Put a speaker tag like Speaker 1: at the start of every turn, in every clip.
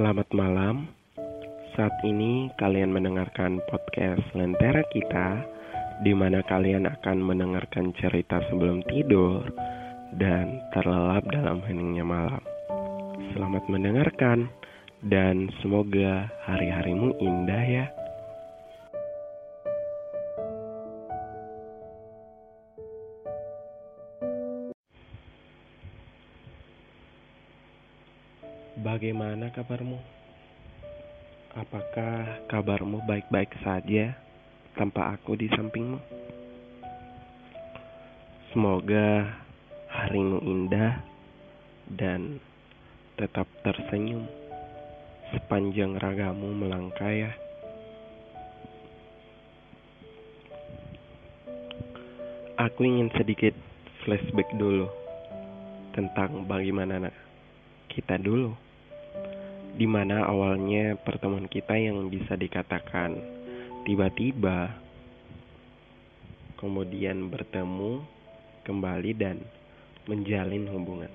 Speaker 1: Selamat malam. Saat ini kalian mendengarkan podcast Lentera kita di mana kalian akan mendengarkan cerita sebelum tidur dan terlelap dalam heningnya malam. Selamat mendengarkan dan semoga hari-harimu indah ya. Bagaimana kabarmu? Apakah kabarmu baik-baik saja tanpa aku di sampingmu? Semoga harimu indah dan tetap tersenyum sepanjang ragamu melangkah ya. Aku ingin sedikit flashback dulu tentang bagaimana kita dulu di mana awalnya pertemuan kita yang bisa dikatakan tiba-tiba, kemudian bertemu kembali dan menjalin hubungan,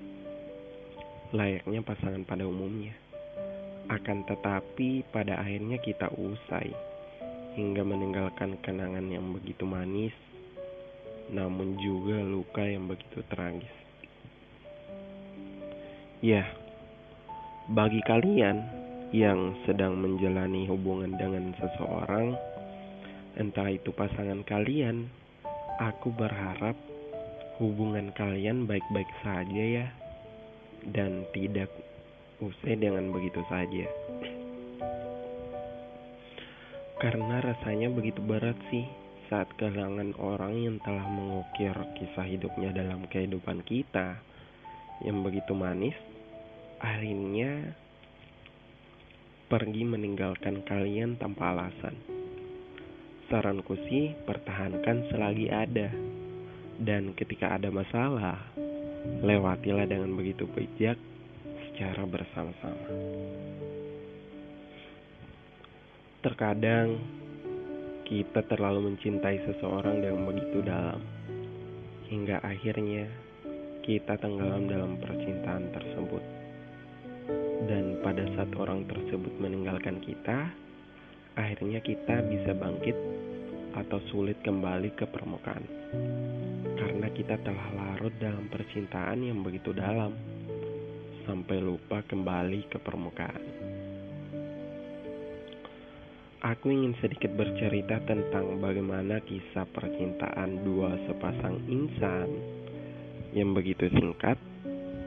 Speaker 1: layaknya pasangan pada umumnya. Akan tetapi, pada akhirnya kita usai hingga meninggalkan kenangan yang begitu manis, namun juga luka yang begitu tragis. Ya, bagi kalian yang sedang menjalani hubungan dengan seseorang, entah itu pasangan kalian, aku berharap hubungan kalian baik-baik saja ya, dan tidak usai dengan begitu saja. Karena rasanya begitu berat sih saat kehilangan orang yang telah mengukir kisah hidupnya dalam kehidupan kita yang begitu manis akhirnya pergi meninggalkan kalian tanpa alasan. Saranku sih, pertahankan selagi ada. Dan ketika ada masalah, lewatilah dengan begitu bijak secara bersama-sama. Terkadang kita terlalu mencintai seseorang dengan begitu dalam, hingga akhirnya kita tenggelam dalam percintaan tersebut dan pada saat orang tersebut meninggalkan kita, akhirnya kita bisa bangkit atau sulit kembali ke permukaan. Karena kita telah larut dalam percintaan yang begitu dalam, sampai lupa kembali ke permukaan. Aku ingin sedikit bercerita tentang bagaimana kisah percintaan dua sepasang insan yang begitu singkat,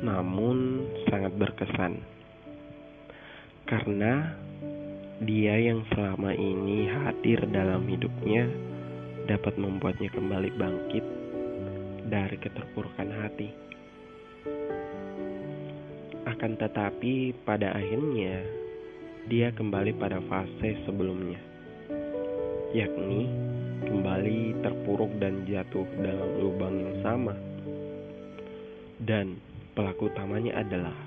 Speaker 1: namun sangat berkesan karena dia yang selama ini hadir dalam hidupnya dapat membuatnya kembali bangkit dari keterpurukan hati. Akan tetapi, pada akhirnya dia kembali pada fase sebelumnya, yakni kembali terpuruk dan jatuh dalam lubang yang sama. Dan pelaku utamanya adalah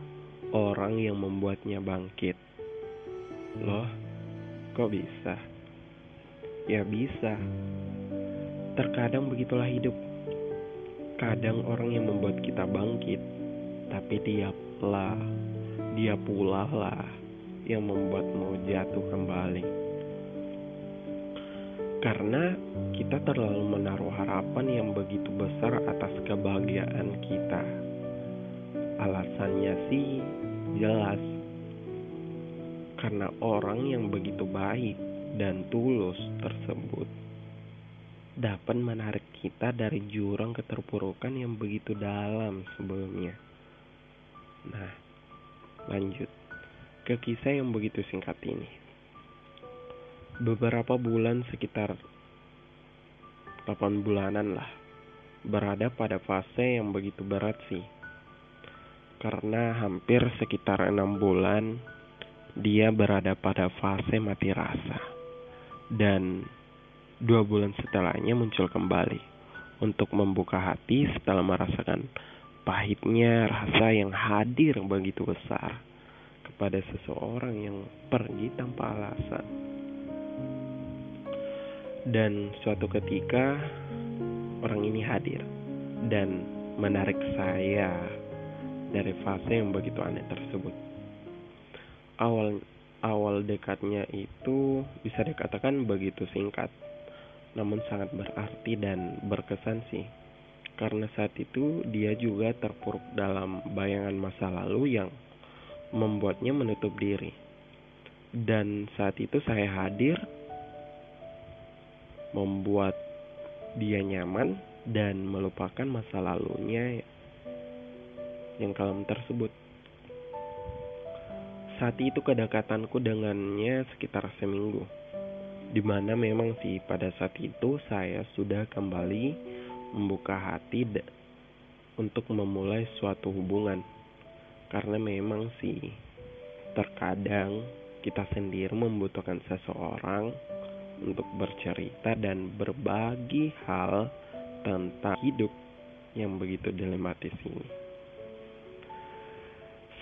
Speaker 1: orang yang membuatnya bangkit. Loh, kok bisa? Ya bisa. Terkadang begitulah hidup. Kadang orang yang membuat kita bangkit, tapi dia lah, dia pula lah yang membuatmu jatuh kembali. Karena kita terlalu menaruh harapan yang begitu besar atas kebahagiaan kita. Alasannya sih jelas karena orang yang begitu baik dan tulus tersebut dapat menarik kita dari jurang keterpurukan yang begitu dalam sebelumnya. Nah, lanjut ke kisah yang begitu singkat ini. Beberapa bulan sekitar 8 bulanan lah berada pada fase yang begitu berat sih. Karena hampir sekitar enam bulan dia berada pada fase mati rasa. Dan dua bulan setelahnya muncul kembali untuk membuka hati setelah merasakan pahitnya rasa yang hadir begitu besar kepada seseorang yang pergi tanpa alasan. Dan suatu ketika orang ini hadir dan menarik saya dari fase yang begitu aneh tersebut. Awal awal dekatnya itu bisa dikatakan begitu singkat, namun sangat berarti dan berkesan sih. Karena saat itu dia juga terpuruk dalam bayangan masa lalu yang membuatnya menutup diri. Dan saat itu saya hadir membuat dia nyaman dan melupakan masa lalunya yang kelam tersebut. Saat itu kedekatanku dengannya sekitar seminggu, di mana memang sih pada saat itu saya sudah kembali membuka hati untuk memulai suatu hubungan, karena memang sih terkadang kita sendiri membutuhkan seseorang untuk bercerita dan berbagi hal tentang hidup yang begitu dilematis ini.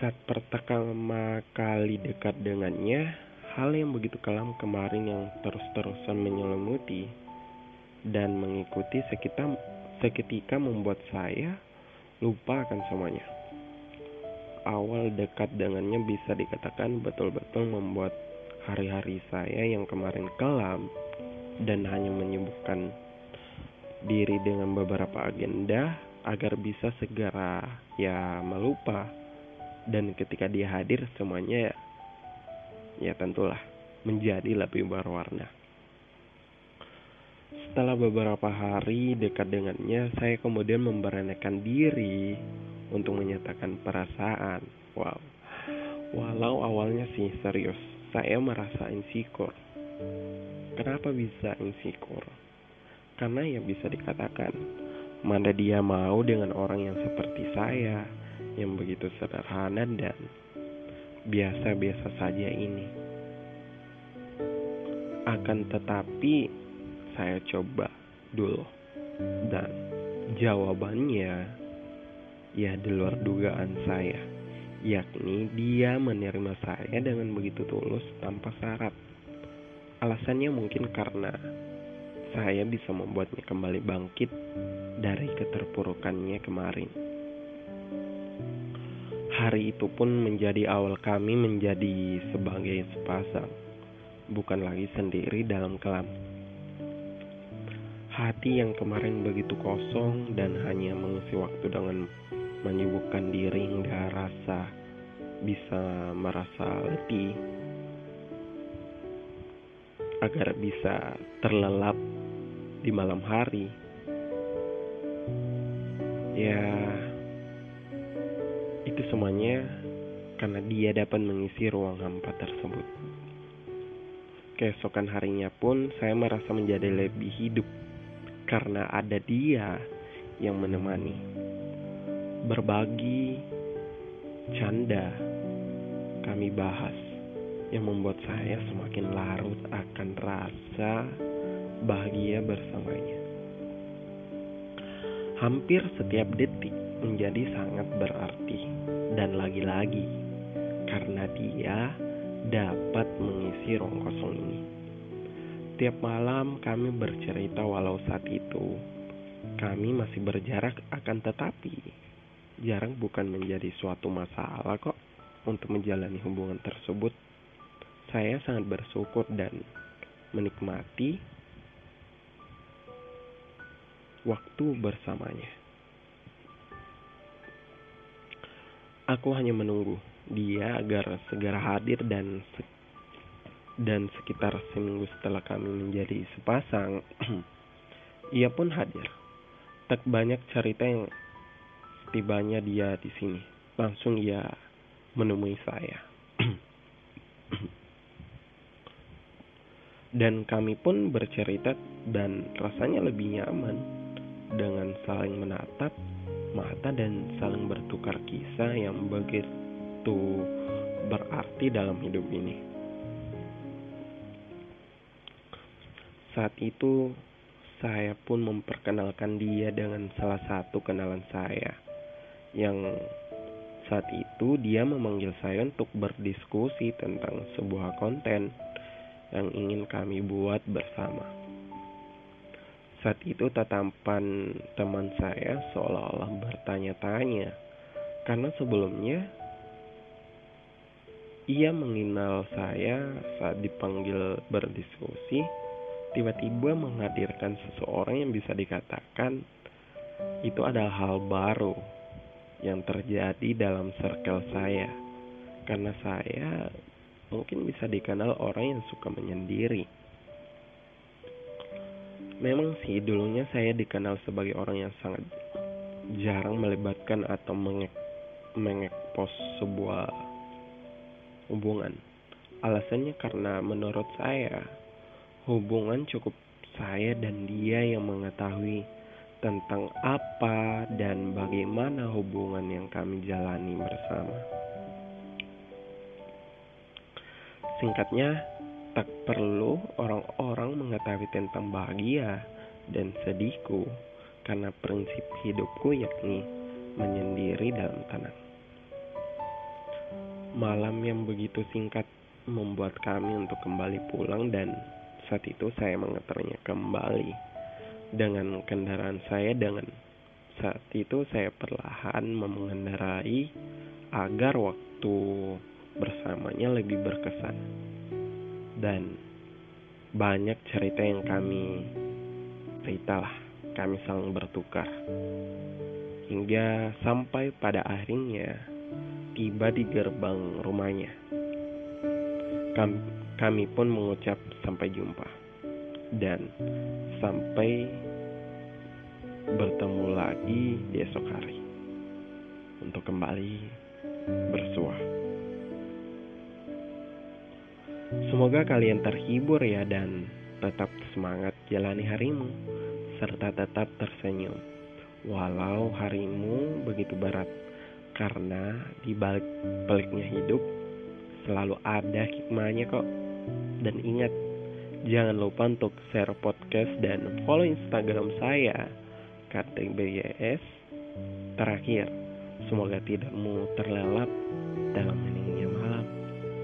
Speaker 1: Saat pertama kali dekat dengannya, hal yang begitu kelam kemarin yang terus-terusan menyelimuti dan mengikuti sekitar seketika membuat saya lupa akan semuanya. Awal dekat dengannya bisa dikatakan betul-betul membuat hari-hari saya yang kemarin kelam dan hanya menyibukkan diri dengan beberapa agenda agar bisa segera ya melupa dan ketika dia hadir semuanya ya, tentulah menjadi lebih berwarna. Setelah beberapa hari dekat dengannya, saya kemudian memberanikan diri untuk menyatakan perasaan. Wow. Walau awalnya sih serius, saya merasa insecure. Kenapa bisa insecure? Karena ya bisa dikatakan, mana dia mau dengan orang yang seperti saya, yang begitu sederhana dan biasa-biasa saja ini. Akan tetapi, saya coba dulu, dan jawabannya ya di luar dugaan saya yakni dia menerima saya dengan begitu tulus tanpa syarat. Alasannya mungkin karena saya bisa membuatnya kembali bangkit dari keterpurukannya kemarin. Hari itu pun menjadi awal kami menjadi sebagai sepasang, bukan lagi sendiri dalam kelam. Hati yang kemarin begitu kosong dan hanya mengisi waktu dengan menyibukkan diri hingga rasa bisa merasa letih agar bisa terlelap di malam hari ya semuanya karena dia dapat mengisi ruang hampa tersebut. Keesokan harinya pun saya merasa menjadi lebih hidup karena ada dia yang menemani. Berbagi canda kami bahas yang membuat saya semakin larut akan rasa bahagia bersamanya. Hampir setiap detik menjadi sangat berarti dan lagi-lagi karena dia dapat mengisi ruang kosong ini. Tiap malam kami bercerita walau saat itu kami masih berjarak akan tetapi jarang bukan menjadi suatu masalah kok untuk menjalani hubungan tersebut. Saya sangat bersyukur dan menikmati waktu bersamanya. Aku hanya menunggu dia agar segera hadir dan se dan sekitar seminggu setelah kami menjadi sepasang, ia pun hadir. Tak banyak cerita yang Tibanya dia di sini, langsung ia menemui saya. dan kami pun bercerita dan rasanya lebih nyaman dengan saling menatap mata dan saling bertukar kisah yang begitu berarti dalam hidup ini. Saat itu saya pun memperkenalkan dia dengan salah satu kenalan saya yang saat itu dia memanggil saya untuk berdiskusi tentang sebuah konten yang ingin kami buat bersama. Saat itu tatapan teman saya seolah-olah bertanya-tanya karena sebelumnya ia mengenal saya saat dipanggil berdiskusi, tiba-tiba menghadirkan seseorang yang bisa dikatakan itu adalah hal baru yang terjadi dalam circle saya. Karena saya mungkin bisa dikenal orang yang suka menyendiri. Memang sih dulunya saya dikenal sebagai orang yang sangat jarang melibatkan atau mengekpos sebuah hubungan. Alasannya karena menurut saya, hubungan cukup saya dan dia yang mengetahui tentang apa dan bagaimana hubungan yang kami jalani bersama. Singkatnya, tak perlu orang-orang mengetahui tentang bahagia dan sedihku karena prinsip hidupku yakni menyendiri dalam tenang. Malam yang begitu singkat membuat kami untuk kembali pulang dan saat itu saya mengantarnya kembali dengan kendaraan saya dengan saat itu saya perlahan mengendarai agar waktu bersamanya lebih berkesan dan banyak cerita yang kami ceritalah kami saling bertukar hingga sampai pada akhirnya tiba di gerbang rumahnya. Kami, kami pun mengucap sampai jumpa dan sampai bertemu lagi di esok hari untuk kembali bersua. Semoga kalian terhibur ya dan tetap semangat jalani harimu serta tetap tersenyum walau harimu begitu berat karena di balik peliknya hidup selalu ada hikmahnya kok. Dan ingat, jangan lupa untuk share podcast dan follow Instagram saya KTBYS. Terakhir, semoga tidakmu terlelap dalam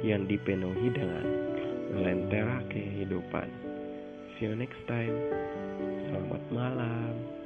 Speaker 1: yang dipenuhi dengan lentera kehidupan. See you next time. Selamat malam.